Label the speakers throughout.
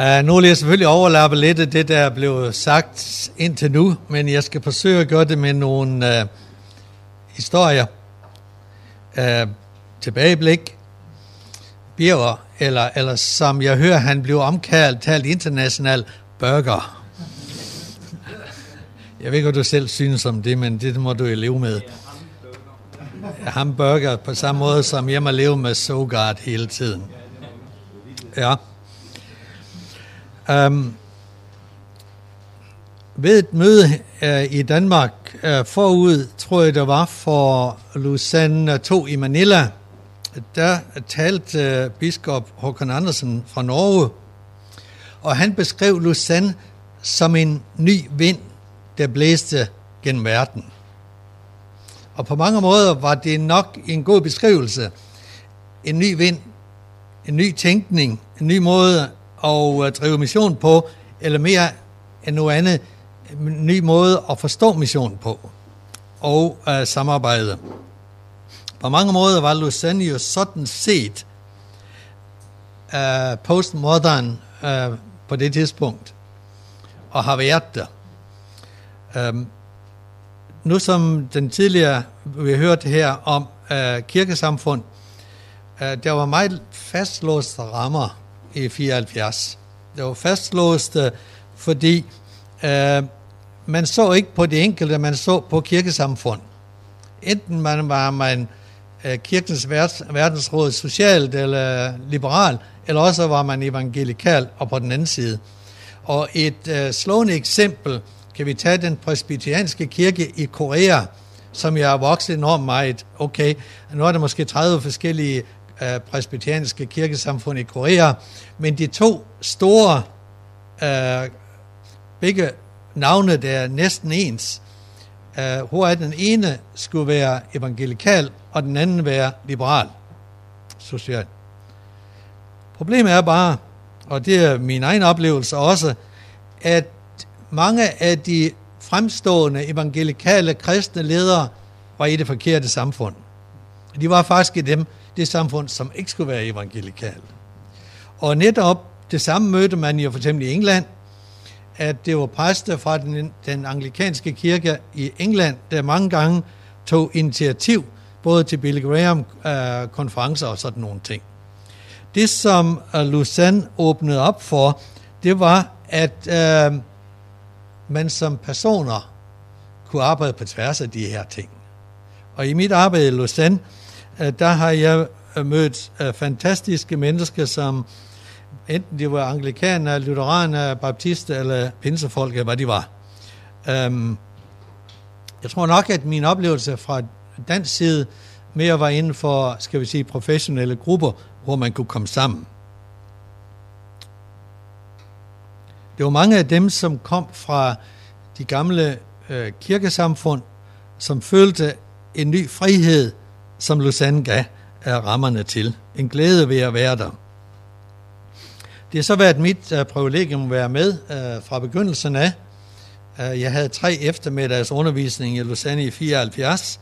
Speaker 1: Uh, nu vil jeg selvfølgelig overlappe lidt af det, der er blevet sagt indtil nu, men jeg skal forsøge at gøre det med nogle uh, historier, uh, tilbageblik, Birger, eller, eller som jeg hører, han blev omkaldt, talt international burger. Jeg ved ikke, hvad du selv synes om det, men det må du jo leve med. Hamburger på samme måde, som jeg må leve med Sogard hele tiden. Ja. Um, ved et møde uh, i Danmark uh, forud, tror jeg det var for Lucerne 2 i Manila, der talte uh, biskop Håkon Andersen fra Norge, og han beskrev Lucerne som en ny vind, der blæste gennem verden. Og på mange måder var det nok en god beskrivelse. En ny vind, en ny tænkning, en ny måde at øh, drive mission på, eller mere end noget andet, en ny måde at forstå missionen på, og øh, samarbejde. På mange måder var Lausanne sådan set øh, postmodern øh, på det tidspunkt, og har været der. Øh, nu som den tidligere, vi hørte her om øh, kirkesamfund, øh, der var meget fastlåste rammer i 74. Det var fastlåst, øh, fordi øh, man så ikke på det enkelte, man så på kirkesamfund. Enten man var man øh, kirkens verdensråd socialt eller liberal, eller også var man evangelikal og på den anden side. Og et øh, slående eksempel kan vi tage den presbyterianske kirke i Korea, som jeg har vokset enormt meget. Okay, nu er der måske 30 forskellige øh, presbyterianske kirkesamfund i Korea, men de to store, øh, begge navne, der er næsten ens, øh, hvor den ene skulle være evangelikal, og den anden være liberal, social. Problemet er bare, og det er min egen oplevelse også, at mange af de fremstående evangelikale kristne ledere var i det forkerte samfund. De var faktisk i dem, det samfund, som ikke skulle være evangelikalt. Og netop det samme mødte man jo for eksempel i England, at det var præster fra den, den anglikanske kirke i England, der mange gange tog initiativ både til Billy Graham-konferencer øh, og sådan nogle ting. Det, som uh, Lausanne åbnede op for, det var, at øh, man som personer kunne arbejde på tværs af de her ting. Og i mit arbejde i Lausanne, Øh, der har jeg øh, mødt øh, fantastiske mennesker, som enten de var anglikaner, lutheraner, baptister eller pinsefolk, eller hvad de var. Um, jeg tror nok, at min oplevelse fra dansk side mere var inden for, skal vi sige, professionelle grupper, hvor man kunne komme sammen. Det var mange af dem, som kom fra de gamle øh, kirkesamfund, som følte en ny frihed, som Lausanne gav er rammerne til. En glæde ved at være der. Det har så været mit uh, privilegium at være med uh, fra begyndelsen af. Uh, jeg havde tre eftermiddags undervisning i Lausanne i 74,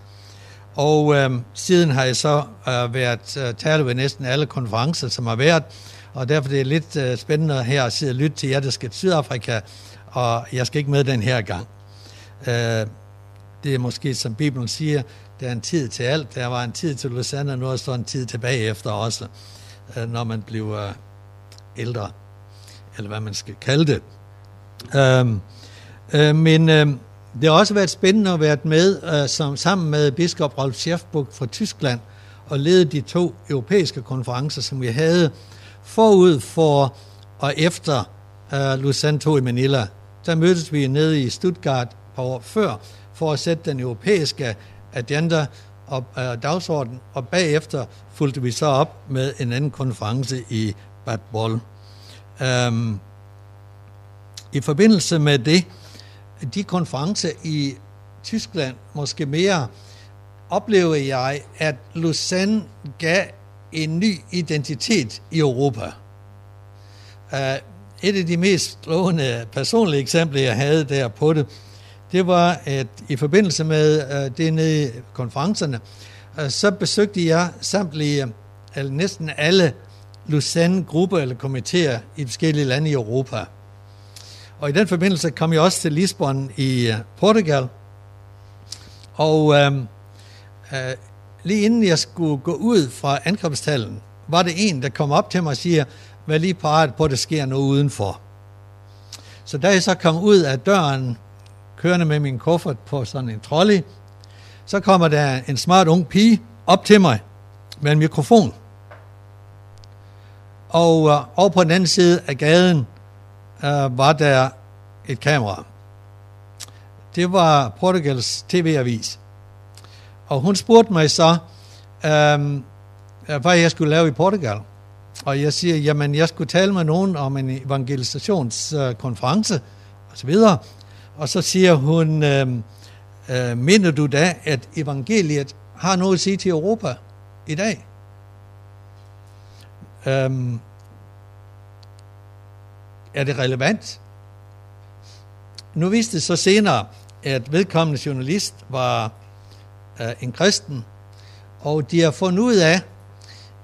Speaker 1: og uh, siden har jeg så uh, været uh, tale ved næsten alle konferencer, som har været, og derfor det er lidt uh, spændende her at sidde og lytte til jer, der skal til Sydafrika, og jeg skal ikke med den her gang. Uh, det er måske, som Bibelen siger, der er en tid til alt. Der var en tid til Lausanne, og nu er der en tid tilbage efter også, øh, når man bliver øh, ældre, eller hvad man skal kalde det. Uh, men øhm, det har også været spændende at være med som, sammen med biskop Rolf Schäfburg fra Tyskland og lede de to europæiske konferencer, som vi havde forud for og efter uh, Lausanne 2 i Manila. Der mødtes vi nede i Stuttgart på år før for at sætte den europæiske agenda og øh, dagsorden, og bagefter fulgte vi så op med en anden konference i Bad Boll. Øhm, I forbindelse med det, de konferencer i Tyskland, måske mere, oplever jeg, at Lausanne gav en ny identitet i Europa. Uh, et af de mest slående personlige eksempler, jeg havde der på det, det var, at i forbindelse med øh, det nede i konferencerne, øh, så besøgte jeg samtlige, øh, eller næsten alle Lausanne-grupper eller komitéer i forskellige lande i Europa. Og i den forbindelse kom jeg også til Lisbon i øh, Portugal. Og øh, øh, lige inden jeg skulle gå ud fra ankomsthallen, var det en, der kom op til mig og siger, vær lige parat på, at der sker noget udenfor. Så da jeg så kom ud af døren, kørende med min kuffert på sådan en trolley, så kommer der en smart ung pige op til mig med en mikrofon. Og øh, over på den anden side af gaden øh, var der et kamera. Det var Portugals tv-avis. Og hun spurgte mig så, øh, øh, hvad jeg skulle lave i Portugal. Og jeg siger, jamen jeg skulle tale med nogen om en evangelisationskonference øh, og så videre. Og så siger hun, øh, øh, mener du da, at evangeliet har noget at sige til Europa i dag? Um, er det relevant? Nu viste det så senere, at vedkommende journalist var øh, en kristen, og de har fundet ud af,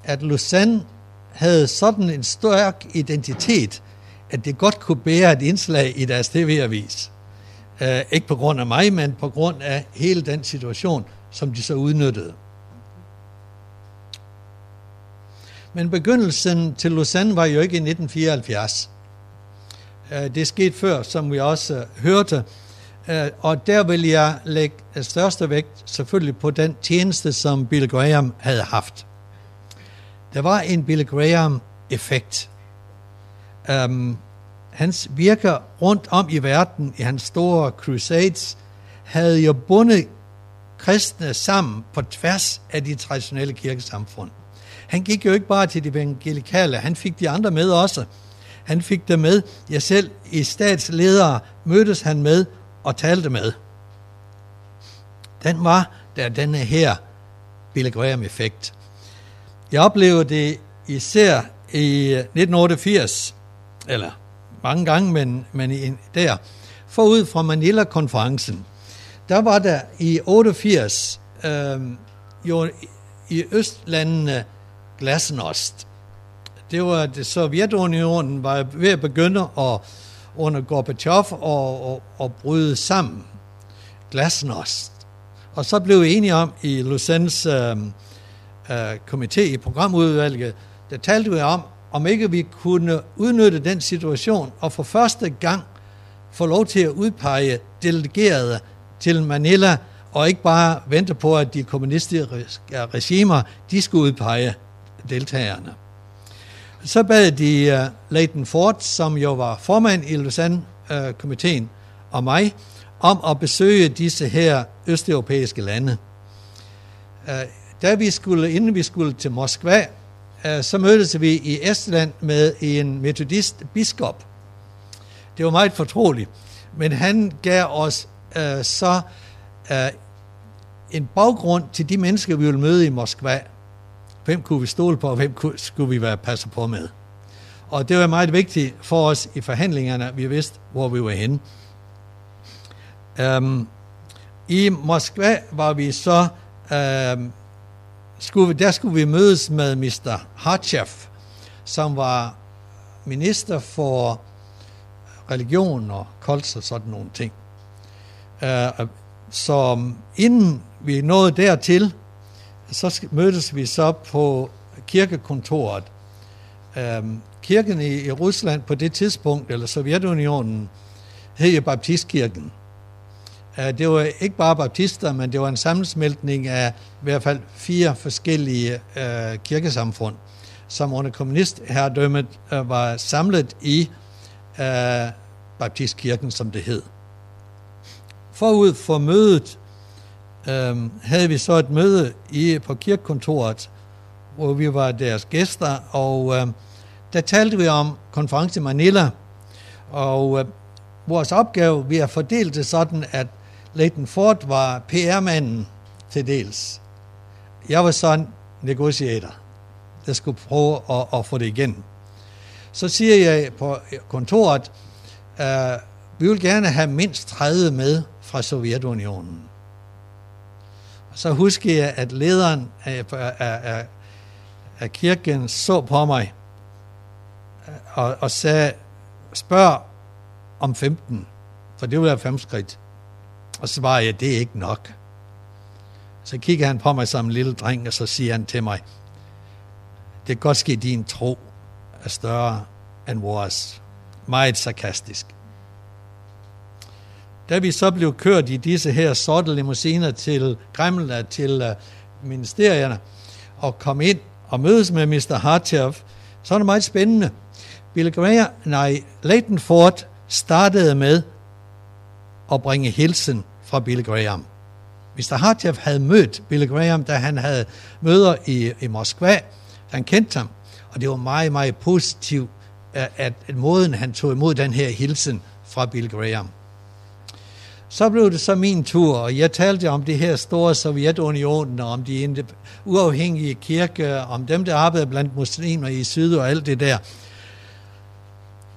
Speaker 1: at Lausanne havde sådan en stærk identitet, at det godt kunne bære et indslag i deres tv-avis. Uh, ikke på grund af mig, men på grund af hele den situation, som de så udnyttede. Men begyndelsen til Lausanne var jo ikke i 1974. Øh, det skete før, som vi også hørte. Øh, og der vil jeg lægge største vægt selvfølgelig på den tjeneste, som Bill Graham havde haft. Der var en Bill Graham-effekt. Um, hans virker rundt om i verden i hans store crusades havde jo bundet kristne sammen på tværs af de traditionelle kirkesamfund. Han gik jo ikke bare til de evangelikale, han fik de andre med også. Han fik dem med. Jeg selv i statsledere mødtes han med og talte med. Den var der denne her Billy Graham-effekt. Jeg oplevede det især i 1988, eller mange gange, men, men der, forud fra Manila-konferencen, der var der i 88 øh, jo i Østlandene glasnost det var det Sovjetunionen var ved at begynde at under Gorbachev og, og, og bryde sammen. Glasnost. Og så blev vi enige om i Lucens øh, øh, komité i programudvalget, der talte vi om, om ikke vi kunne udnytte den situation og for første gang få lov til at udpege delegerede til Manila, og ikke bare vente på, at de kommunistiske regimer, de skulle udpege deltagerne. Så bad de uh, Leighton Ford, som jo var formand i Lausanne-komiteen, øh, og mig, om at besøge disse her østeuropæiske lande. Uh, da vi skulle, inden vi skulle til Moskva, Øh, så mødtes vi i Estland med en metodist biskop. Det var meget fortroligt, men han gav os øh, så øh, en baggrund til de mennesker, vi ville møde i Moskva. Hvem kunne vi stole på, og hvem skulle vi være passer på med? Og det var meget vigtigt for os i forhandlingerne, at vi vidste, hvor vi var henne. Øhm, I Moskva var vi så, um, skulle, der skulle vi mødes med Mr. Harchev, som var minister for religion og kolds og sådan nogle ting. Uh, så inden vi nåede dertil, så mødtes vi så på kirkekontoret. Øhm, kirken i, i Rusland på det tidspunkt, eller Sovjetunionen, hed jo Baptistkirken. Øh, det var ikke bare baptister, men det var en sammensmeltning af i hvert fald fire forskellige øh, kirkesamfund, som under kommunistherredømmet øh, var samlet i øh, Baptistkirken, som det hed. Forud for mødet øh, havde vi så et møde i, på kirkekontoret, hvor vi var deres gæster, og øh, der talte vi om konference i Manila, og øh, vores opgave, vi har fordelt det sådan, at Leighton Ford var PR-manden til dels. Jeg var sådan negociator, der skulle prøve at, at få det igen. Så siger jeg på kontoret, øh, vi vil gerne have mindst 30 med fra Sovjetunionen. Så husker jeg, at lederen af, af, af, af kirken så på mig øh, og, og sagde, spørg om 15, for det vil være fem skridt. Og så svarer jeg, det er ikke nok. Så kigger han på mig som en lille dreng, og så siger han til mig, det kan godt ske, din tro er større end vores. Meget sarkastisk. Da vi så blev kørt i disse her sorte limousiner til Kreml, til uh, ministerierne, og kom ind og mødes med Mr. Hartjev, så er det meget spændende. Bill Graham, nej, Leighton Ford startede med at bringe hilsen fra Bill Graham. Mr. Hartjev havde mødt Bill Graham, da han havde møder i, i Moskva. Han kendte ham, og det var meget, meget positivt, at, at måden han tog imod den her hilsen fra Bill Graham. Så blev det så min tur, og jeg talte om det her store Sovjetunionen, og om de uafhængige kirke, om dem, der arbejdede blandt muslimer i syd og alt det der.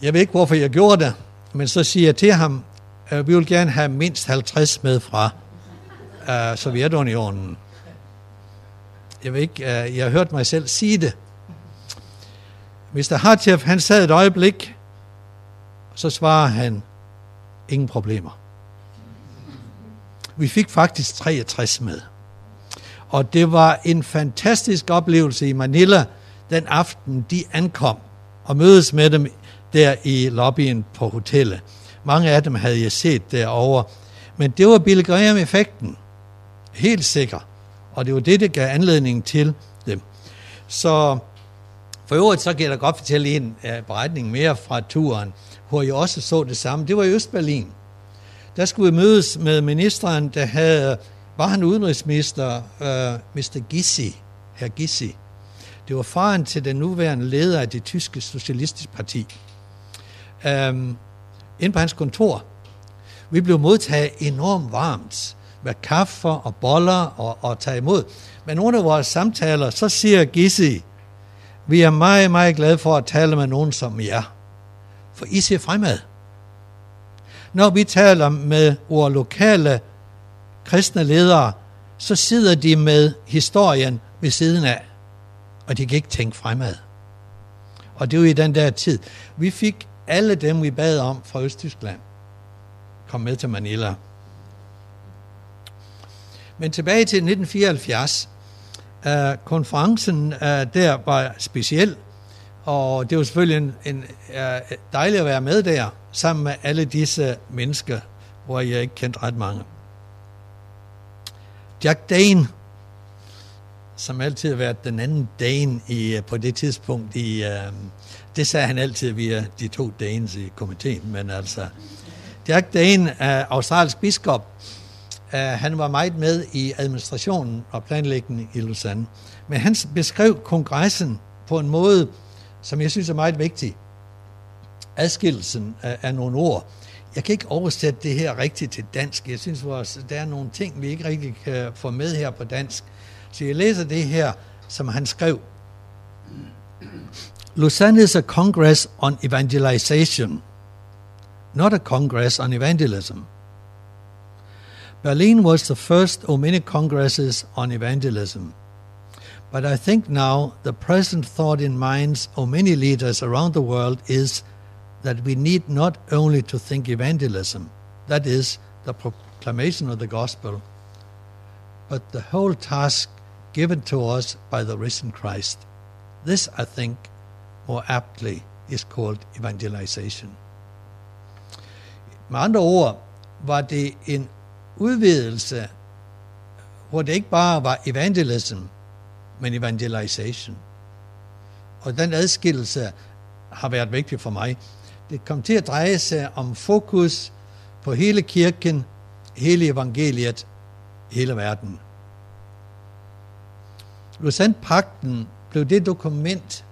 Speaker 1: Jeg ved ikke, hvorfor jeg gjorde det, men så siger jeg til ham, Øh, vi vil gerne have mindst 50 med fra øh, uh, Sovjetunionen. Jeg ved ikke, uh, jeg har hørt mig selv sige det. Mr. Hartjev, han sad et øjeblik, og så svarer han, ingen problemer. Vi fik faktisk 63 med. Og det var en fantastisk oplevelse i Manila den aften, de ankom og mødes med dem der i lobbyen på hotellet. Mange af dem havde jeg set derovre. Men det var Bill Graham-effekten. Helt sikker. Og det var det, der gav anledning til dem. Så for øvrigt, så kan jeg da godt fortælle en uh, beretning mere fra turen, hvor jeg også så det samme. Det var i Østberlin der skulle vi mødes med ministeren, der havde, var han udenrigsminister, øh, uh, Mr. Gissi, herr Gissi. Det var faren til den nuværende leder af det tyske socialistiske parti. Um, ind på hans kontor. Vi blev modtaget enormt varmt med kaffe og boller og, og tage imod. Men under vores samtaler, så siger Gissi, vi er meget, meget glade for at tale med nogen som jer. For I ser fremad når vi taler med vores lokale kristne ledere, så sidder de med historien ved siden af, og de kan ikke tænke fremad. Og det var i den der tid. Vi fik alle dem, vi bad om fra Østtyskland, kom med til Manila. Men tilbage til 1974, uh, øh, konferencen uh, der var speciel, og det var selvfølgelig en, en, uh, dejligt at være med der sammen med alle disse mennesker, hvor jeg ikke kendte ret mange. Jack Dane, som altid har været den anden Dane i, øh, på det tidspunkt, i, øh, det sagde han altid via de to Danes i komiteen, men altså, Jack Dane øh, australsk biskop. øh, han var meget med i administrationen og planlægningen i Lausanne. Men han beskrev kongressen på en måde, som jeg synes er meget vigtig adskillelsen af, af nogle ord. Jeg kan ikke oversætte det her rigtigt til dansk. Jeg synes, vores, der er nogle ting, vi ikke rigtig kan få med her på dansk. Så jeg læser det her, som han skrev. Is a congress on evangelization, not a congress on evangelism. Berlin was the first many congresses on evangelism. But I think now the present thought in minds of many leaders around the world is that we need not only to think evangelism, that is, the proclamation of the gospel, but the whole task given to us by the risen Christ. This, I think, more aptly is called evangelization. Med andre ord var det en udvidelse, hvor det ikke bare var evangelism, men evangelization. Og den adskillelse har været vigtig for mig. Det kom til at dreje sig om fokus på hele kirken, hele evangeliet, hele verden. Lausanne-pakten blev det dokument,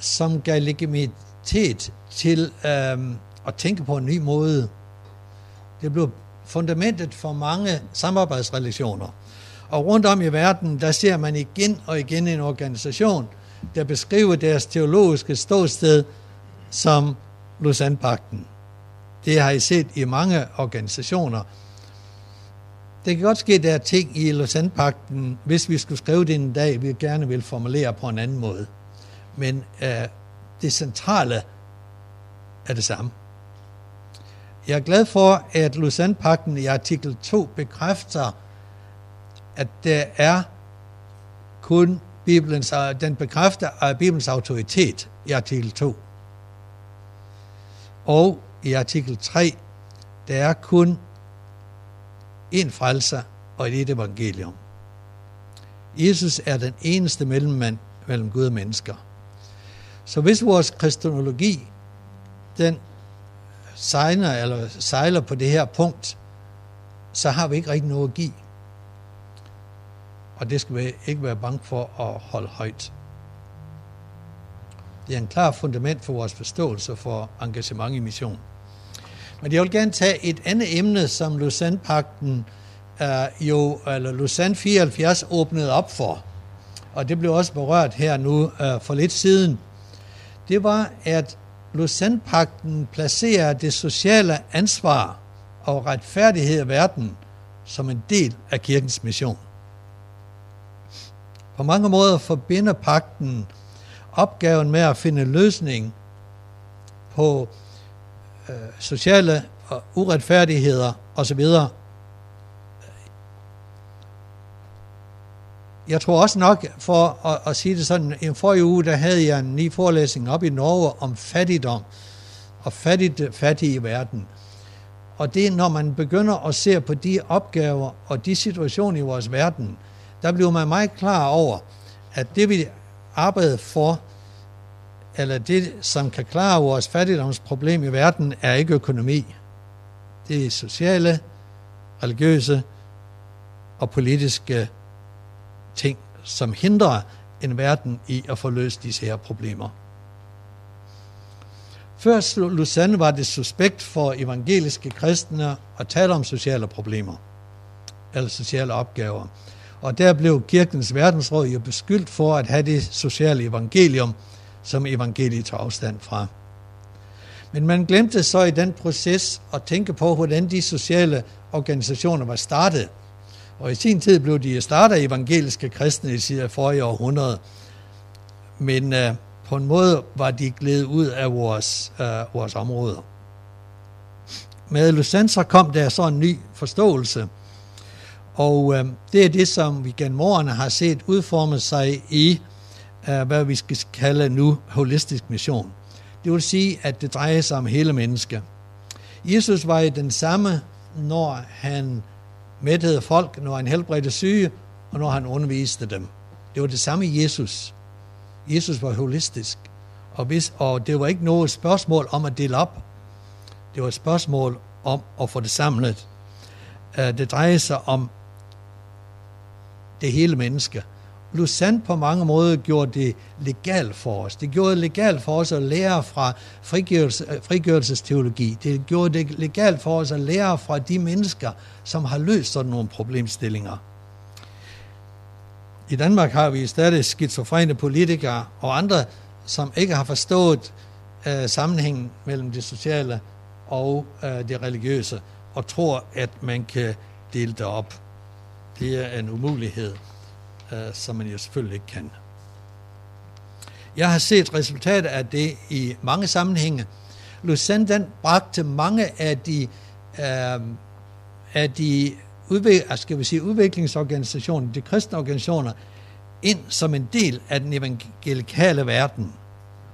Speaker 1: som gav legitimitet til øh, at tænke på en ny måde. Det blev fundamentet for mange samarbejdsrelationer. Og rundt om i verden, der ser man igen og igen en organisation, der beskriver deres teologiske ståsted som Lausanne-pakten. Det har I set i mange organisationer. Det kan godt ske, at der er ting i Lausanne-pakten, hvis vi skulle skrive det en dag, vi gerne vil formulere på en anden måde. Men øh, det centrale er det samme. Jeg er glad for, at Lausanne-pakten i artikel 2 bekræfter, at der er kun Bibelens, den bekræfter af Bibelens autoritet i artikel 2. Og i artikel 3, der er kun en frelser og et evangelium. Jesus er den eneste mellemmand mellem Gud og mennesker. Så hvis vores kristologi, den sejler, eller sejler på det her punkt, så har vi ikke rigtig noget at give. Og det skal vi ikke være bange for at holde højt. Det er en klar fundament for vores forståelse for engagement i mission. Men jeg vil gerne tage et andet emne, som Lausanne-pakten uh, jo, eller Lausanne 74 åbnede op for. Og det blev også berørt her nu uh, for lidt siden. Det var, at Lausanne-pakten placerer det sociale ansvar og retfærdighed i verden som en del af kirkens mission. På mange måder forbinder pakten opgaven med at finde løsning på øh, sociale uretfærdigheder osv. Jeg tror også nok, for at, at sige det sådan, en forrige uge, der havde jeg en ny forelæsning op i Norge om fattigdom og fattigt, fattige i verden. Og det, når man begynder at se på de opgaver og de situationer i vores verden, der bliver man meget klar over, at det vi arbejder for, eller det, som kan klare vores fattigdomsproblem i verden, er ikke økonomi. Det er sociale, religiøse og politiske ting, som hindrer en verden i at få løst disse her problemer. Før Lausanne var det suspekt for evangeliske kristne at tale om sociale problemer eller sociale opgaver. Og der blev kirkens verdensråd jo beskyldt for at have det sociale evangelium, som evangeliet tager afstand fra. Men man glemte så i den proces at tænke på, hvordan de sociale organisationer var startet. Og i sin tid blev de startet evangeliske kristne i siden forrige århundrede. Men øh, på en måde var de glædet ud af vores, øh, vores områder. Med Lucenser kom der så en ny forståelse. Og øh, det er det, som vi gennem årene har set udforme sig i, uh, hvad vi skal kalde nu holistisk mission. Det vil sige, at det drejer sig om hele mennesket. Jesus var i den samme, når han mættede folk, når han helbredte syge, og når han underviste dem. Det var det samme Jesus. Jesus var holistisk. Og, hvis, og det var ikke noget spørgsmål om at dele op. Det var et spørgsmål om at få det samlet. Øh, det drejer sig om det hele menneske. Lausanne på mange måder gjorde det legalt for os. Det gjorde det legalt for os at lære fra frigørelse, øh, frigørelsesteologi. Det gjorde det legalt for os at lære fra de mennesker, som har løst sådan nogle problemstillinger. I Danmark har vi stadig skizofrene politikere og andre, som ikke har forstået øh, sammenhængen mellem det sociale og øh, det religiøse, og tror, at man kan dele det op. Det er en umulighed øh, som man jo selvfølgelig ikke kan. Jeg har set resultater af det i mange sammenhænge. Lausanne den bragte mange af de, øh, af de udvik, skal vi sige, udviklingsorganisationer, de kristne organisationer, ind som en del af den evangelikale verden.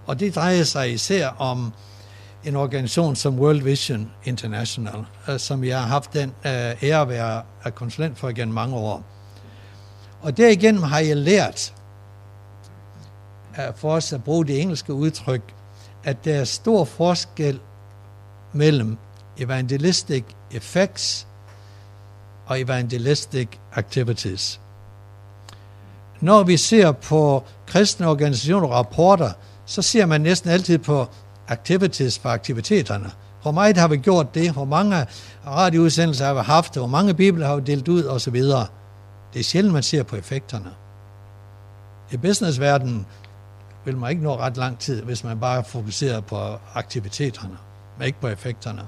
Speaker 1: Og det drejer sig især om en organisation som World Vision International, øh, som jeg har haft den øh, ære at være øh, konsulent for igen mange år. Og derigennem har jeg lært, for os at bruge det engelske udtryk, at der er stor forskel mellem evangelistic effects og evangelistic activities. Når vi ser på kristne organisationer og rapporter, så ser man næsten altid på activities for aktiviteterne. Hvor meget har vi gjort det? Hvor mange radioudsendelser har vi haft? Hvor mange bibler har vi delt ud? Og så videre. Det er sjældent, man ser på effekterne. I businessverdenen vil man ikke nå ret lang tid, hvis man bare fokuserer på aktiviteterne, men ikke på effekterne.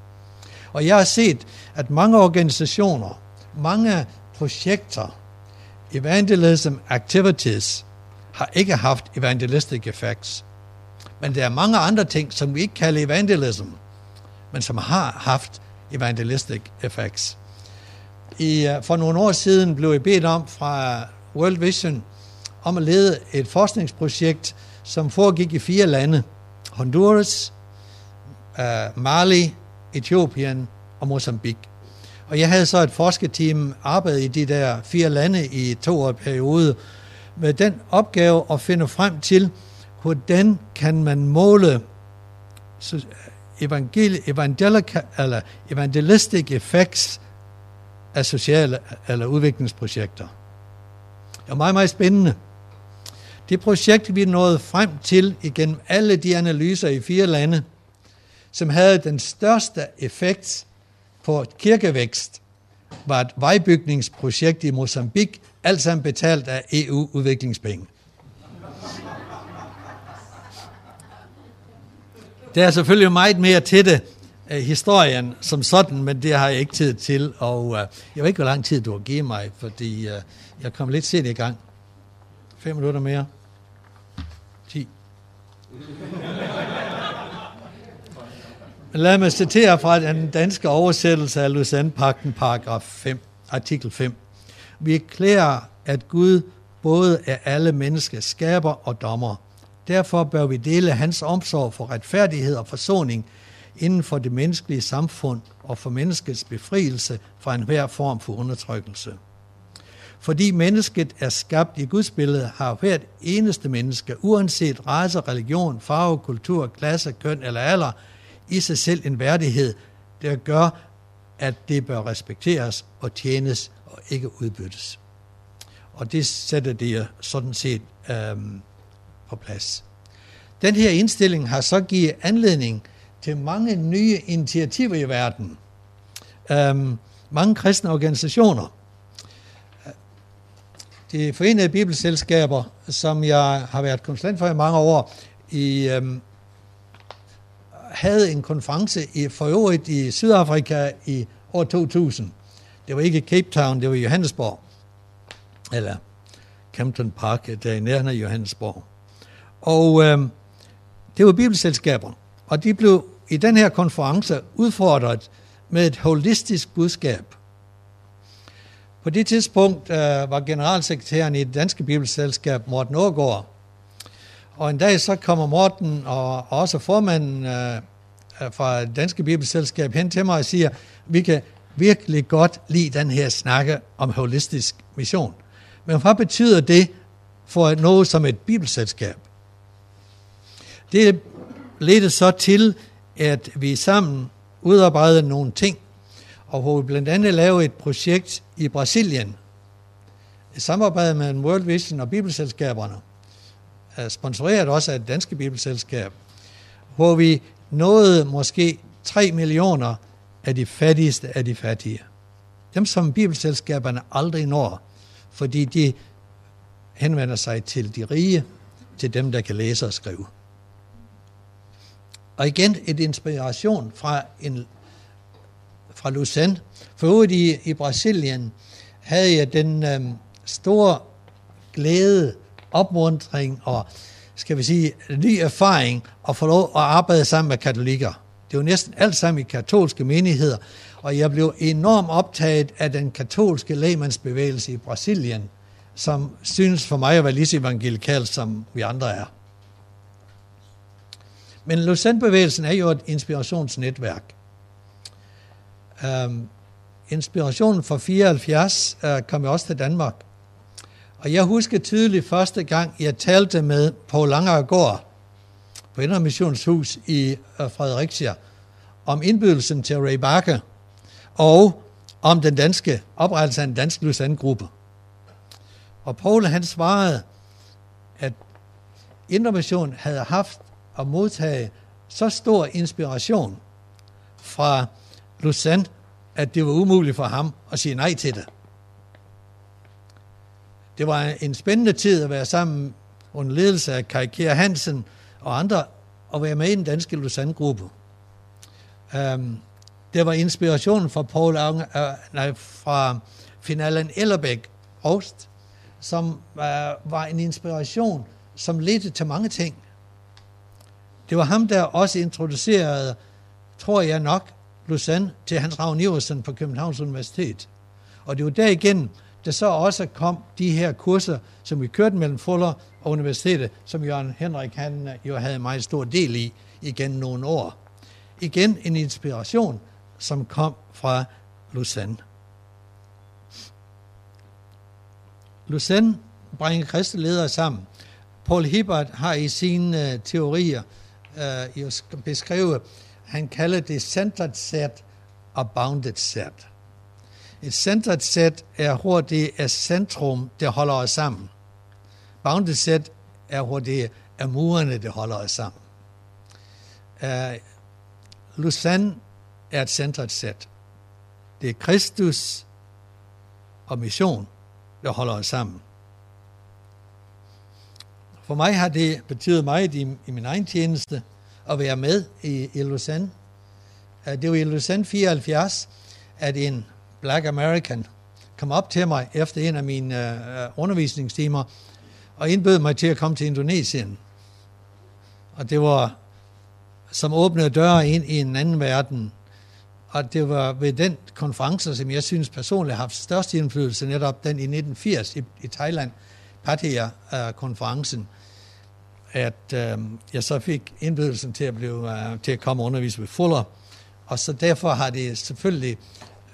Speaker 1: Og jeg har set, at mange organisationer, mange projekter, evangelism activities, har ikke haft evangelistic effects. Men der er mange andre ting, som vi ikke kalder evangelism, men som har haft evangelistic effects. I, øh, for nogle år siden blev jeg bedt om fra World Vision om at lede et forskningsprojekt, som foregik i fire lande. Honduras, øh, Mali, Etiopien og Mozambique. Og jeg havde så et forskerteam arbejdet i de der fire lande i to år periode med den opgave at finde frem til, hvordan kan man måle eller evangelistic effects af sociale eller udviklingsprojekter. Det er meget, meget spændende. Det projekt, vi nåede frem til igennem alle de analyser i fire lande, som havde den største effekt på kirkevækst, var et vejbygningsprojekt i Mozambique, alt sammen betalt af EU-udviklingspenge. Der er selvfølgelig meget mere til det, uh, historien som sådan, men det har jeg ikke tid til, og uh, jeg ved ikke, hvor lang tid du har givet mig, fordi uh, jeg kom lidt sent i gang. Fem minutter mere. 10. Lad mig citere fra den danske oversættelse af Lausanne-pakten, paragraf 5, artikel 5. Vi erklærer, at Gud både er alle menneskers skaber og dommer. Derfor bør vi dele hans omsorg for retfærdighed og forsoning inden for det menneskelige samfund og for menneskets befrielse fra enhver form for undertrykkelse. Fordi mennesket er skabt i Guds billede, har hvert eneste menneske, uanset race, religion, farve, kultur, klasse, køn eller alder, i sig selv en værdighed, der gør, at det bør respekteres og tjenes og ikke udbyttes. Og det sætter det sådan set øhm, på plads. Den her indstilling har så givet anledning til mange nye initiativer i verden. Øhm, mange kristne organisationer. De forenede bibelselskaber, som jeg har været konsulent for i mange år, i øhm, havde en konference i, for øvrigt i Sydafrika i år 2000. Det var ikke Cape Town, det var Johannesborg. Eller Campton Park, der i nærheden af Johannesborg. Og øh, det var bibelselskaber. Og de blev i den her konference udfordret med et holistisk budskab. På det tidspunkt øh, var generalsekretæren i det danske bibelselskab, Morten Ågaard, og en dag så kommer Morten og også formanden øh, øh fra Danske Bibelselskab hen til mig og siger, vi kan virkelig godt lide den her snakke om holistisk mission. Men hvad betyder det for noget som et bibelselskab? Det ledte så til, at vi sammen udarbejdede nogle ting, og hvor vi blandt andet lavede et projekt i Brasilien, i samarbejde med World Vision og bibelselskaberne, sponsoreret også af det danske bibelselskab, hvor vi nåede måske 3 millioner af de fattigste af de fattige. Dem, som bibelselskaberne aldrig når, fordi de henvender sig til de rige, til dem, der kan læse og skrive. Og igen et inspiration fra, en, fra Lucen. For ude i, i Brasilien havde jeg den øhm, store glæde opmuntring og skal vi sige, ny erfaring at få lov at arbejde sammen med katolikker. Det var næsten alt sammen i katolske menigheder, og jeg blev enormt optaget af den katolske lægmandsbevægelse i Brasilien, som synes for mig at være lige så evangelikal, som vi andre er. Men Lausanne-bevægelsen er jo et inspirationsnetværk. Um, inspirationen for 74 uh, kom jo også til Danmark. Og jeg husker tydeligt første gang, jeg talte med Paul Langergaard på Indre Missionshus i uh, Fredericia om indbydelsen til Ray Barker og om den danske oprettelse af en dansk Lausanne-gruppe. Og Paul han svarede, at Indre Mission havde haft at modtage så stor inspiration fra Lucent, at det var umuligt for ham at sige nej til det. Det var en spændende tid at være sammen under ledelse af Kai Kjær Hansen og andre, og være med i den danske Lausanne-gruppe. Um, øhm, det var inspirationen fra Paul uh, øh, nej, fra finalen Ellerbæk Rost, som uh, var en inspiration, som ledte til mange ting. Det var ham, der også introducerede, tror jeg nok, Lausanne til Hans Ravn Iversen på Københavns Universitet. Og det var der igen, der så også kom de her kurser, som vi kørte mellem Fuller og universitetet, som Jørgen Henrik han øh, jo havde meget stor del i igen nogle år. Igen en inspiration, som kom fra Lausanne. Lausanne bringer kristeledere sammen. Paul Hibbert har i sine øh, teorier Øh, teorier jo beskrive. han kalder det centered set og bounded set. Et centered set er, hvor det er centrum, der holder os sammen. Bounded set er, hvor det er murene, der holder os sammen. Uh, Lausanne er et centret set. Det er Kristus og mission, der holder os sammen. For mig har det betydet meget i, i min egen tjeneste at være med i, i Lausanne. Øh, det var i Lausanne 74, at en Black American kom op til mig efter en af mine uh, undervisningstimer og indbød mig til at komme til Indonesien. Og det var som åbnede døre ind i en anden verden. Og det var ved den konference, som jeg synes personligt har haft størst indflydelse, netop den i 1980 i, i Thailand, Pattaya-konferencen, øh, at øh, jeg så fik indbydelsen til at, blive, øh, til at komme og undervise ved Fuller. Og så derfor har det selvfølgelig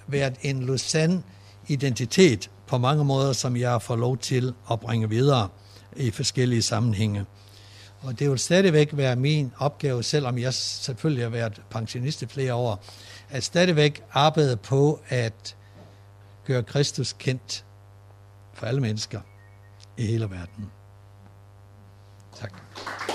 Speaker 1: været en Lausanne-identitet på mange måder, som jeg får lov til at bringe videre i forskellige sammenhænge. Og det vil stadigvæk være min opgave, selvom jeg selvfølgelig har været pensionist i flere år, at stadigvæk arbejde på at gøre Kristus kendt for alle mennesker i hele verden. さっき。